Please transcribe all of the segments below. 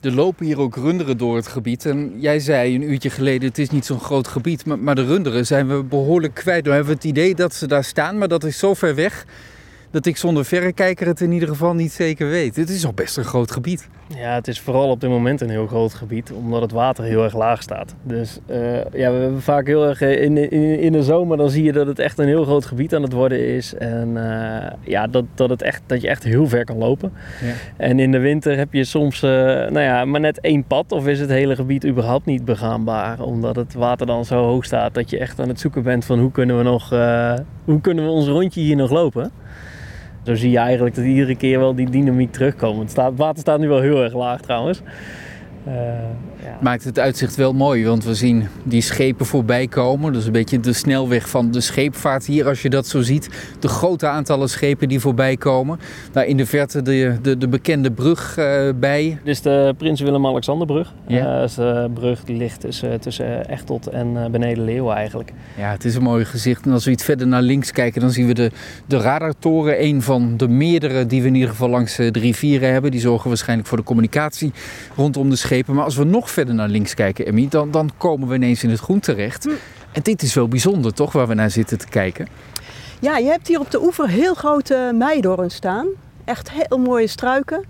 Er lopen hier ook runderen door het gebied. En jij zei een uurtje geleden, het is niet zo'n groot gebied. Maar, maar de runderen zijn we behoorlijk kwijt. We hebben het idee dat ze daar staan, maar dat is zo ver weg dat ik zonder verrekijker het in ieder geval niet zeker weet. Het is al best een groot gebied. Ja, het is vooral op dit moment een heel groot gebied, omdat het water heel erg laag staat. Dus uh, ja, we hebben vaak heel erg eh, in, in, in de zomer dan zie je dat het echt een heel groot gebied aan het worden is. En uh, ja, dat, dat, het echt, dat je echt heel ver kan lopen. Ja. En in de winter heb je soms, uh, nou ja, maar net één pad of is het hele gebied überhaupt niet begaanbaar. Omdat het water dan zo hoog staat dat je echt aan het zoeken bent van hoe kunnen we nog, hoe kunnen we ons rondje hier nog lopen. Zo zie je eigenlijk dat iedere keer wel die dynamiek terugkomt. Het, staat, water staat nu wel heel erg laag trouwens. Uh, ja. Maakt het uitzicht wel mooi, want we zien die schepen voorbij komen. Dat is een beetje de snelweg van de scheepvaart hier, als je dat zo ziet. De grote aantallen schepen die voorbij komen. Daar in de verte de, de, de bekende brug uh, bij. Dit is de Prins Willem-Alexanderbrug. Ja. Uh, is de brug die ligt tussen, tussen Echtelt en Beneden Leeuwen eigenlijk. Ja, het is een mooi gezicht. En als we iets verder naar links kijken, dan zien we de, de radartoren. Een van de meerdere die we in ieder geval langs de rivieren hebben. Die zorgen waarschijnlijk voor de communicatie rondom de schepen. Maar als we nog verder naar links kijken, Emmy, dan, dan komen we ineens in het groen terecht. Hm. En dit is wel bijzonder, toch, waar we naar zitten te kijken? Ja, je hebt hier op de oever heel grote meidoorns staan. Echt heel mooie struiken.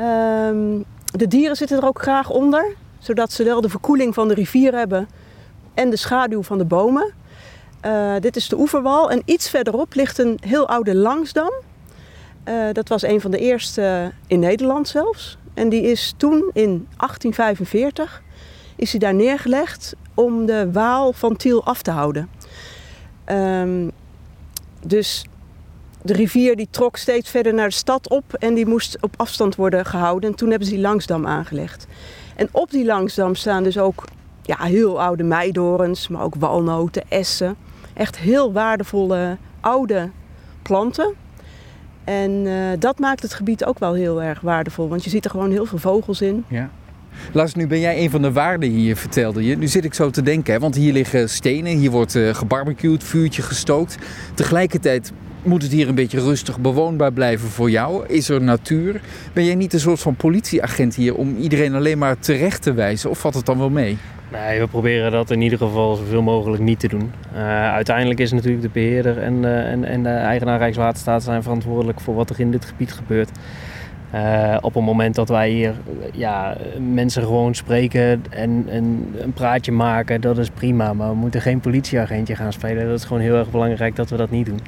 Um, de dieren zitten er ook graag onder, zodat ze wel de verkoeling van de rivier hebben en de schaduw van de bomen. Uh, dit is de oeverwal en iets verderop ligt een heel oude langsdam. Uh, dat was een van de eerste in Nederland zelfs. En die is toen in 1845 is hij daar neergelegd om de Waal van Tiel af te houden. Um, dus de rivier die trok steeds verder naar de stad op en die moest op afstand worden gehouden. En toen hebben ze die langsdam aangelegd. En op die langsdam staan dus ook ja, heel oude meidorens, maar ook walnoten, essen. Echt heel waardevolle oude planten. En uh, dat maakt het gebied ook wel heel erg waardevol, want je ziet er gewoon heel veel vogels in. Ja. Lars, nu ben jij een van de waarden hier, vertelde je. Nu zit ik zo te denken, hè, want hier liggen stenen, hier wordt uh, gebarbecued, vuurtje gestookt. Tegelijkertijd moet het hier een beetje rustig bewoonbaar blijven voor jou? Is er natuur? Ben jij niet een soort van politieagent hier om iedereen alleen maar terecht te wijzen? Of valt het dan wel mee? Nee, we proberen dat in ieder geval zoveel mogelijk niet te doen. Uh, uiteindelijk is natuurlijk de beheerder en, uh, en, en de eigenaar Rijkswaterstaat zijn verantwoordelijk voor wat er in dit gebied gebeurt. Uh, op het moment dat wij hier ja, mensen gewoon spreken en, en, een praatje maken, dat is prima. Maar we moeten geen politieagentje gaan spelen. Dat is gewoon heel erg belangrijk dat we dat niet doen.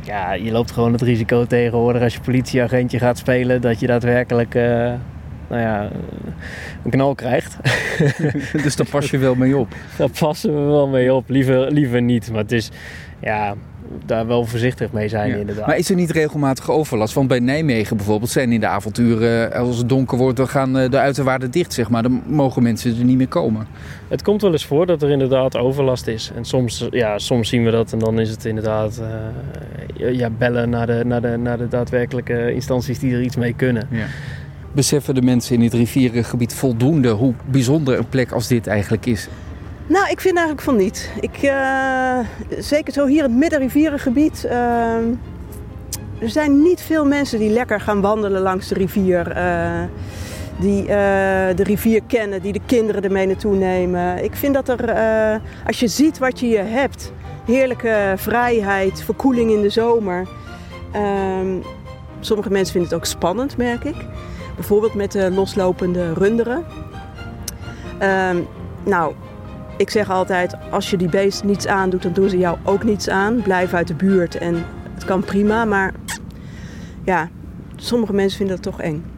Ja, je loopt gewoon het risico tegenwoordig als je politieagentje gaat spelen, dat je daadwerkelijk nou ja, een knal krijgt. dus daar pas je wel mee op? Daar passen we wel mee op. Liever, liever niet. Maar het is, ja, daar wel voorzichtig mee zijn ja. inderdaad. Maar is er niet regelmatig overlast? Want bij Nijmegen bijvoorbeeld zijn in de avonturen, als het donker wordt, dan gaan de uiterwaarden dicht, zeg maar. Dan mogen mensen er niet meer komen. Het komt wel eens voor dat er inderdaad overlast is. En soms, ja, soms zien we dat en dan is het inderdaad uh, ja, bellen naar de, naar, de, naar de daadwerkelijke instanties die er iets mee kunnen. Ja. Beseffen de mensen in het rivierengebied voldoende hoe bijzonder een plek als dit eigenlijk is? Nou, ik vind eigenlijk van niet. Ik, uh, zeker zo hier in het middenrivierengebied. Uh, er zijn niet veel mensen die lekker gaan wandelen langs de rivier. Uh, die de rivier kennen, die de kinderen ermee naartoe nemen. Ik vind dat er, als je ziet wat je hier hebt, heerlijke vrijheid, verkoeling in de zomer. Ehm, sommige mensen vinden het ook spannend, merk ik. Bijvoorbeeld met de loslopende runderen. Ehm, nou, ik zeg altijd, als je die beesten niets aandoet, dan doen ze jou ook niets aan. Blijf uit de buurt en het kan prima, maar ja, sommige mensen vinden dat toch eng.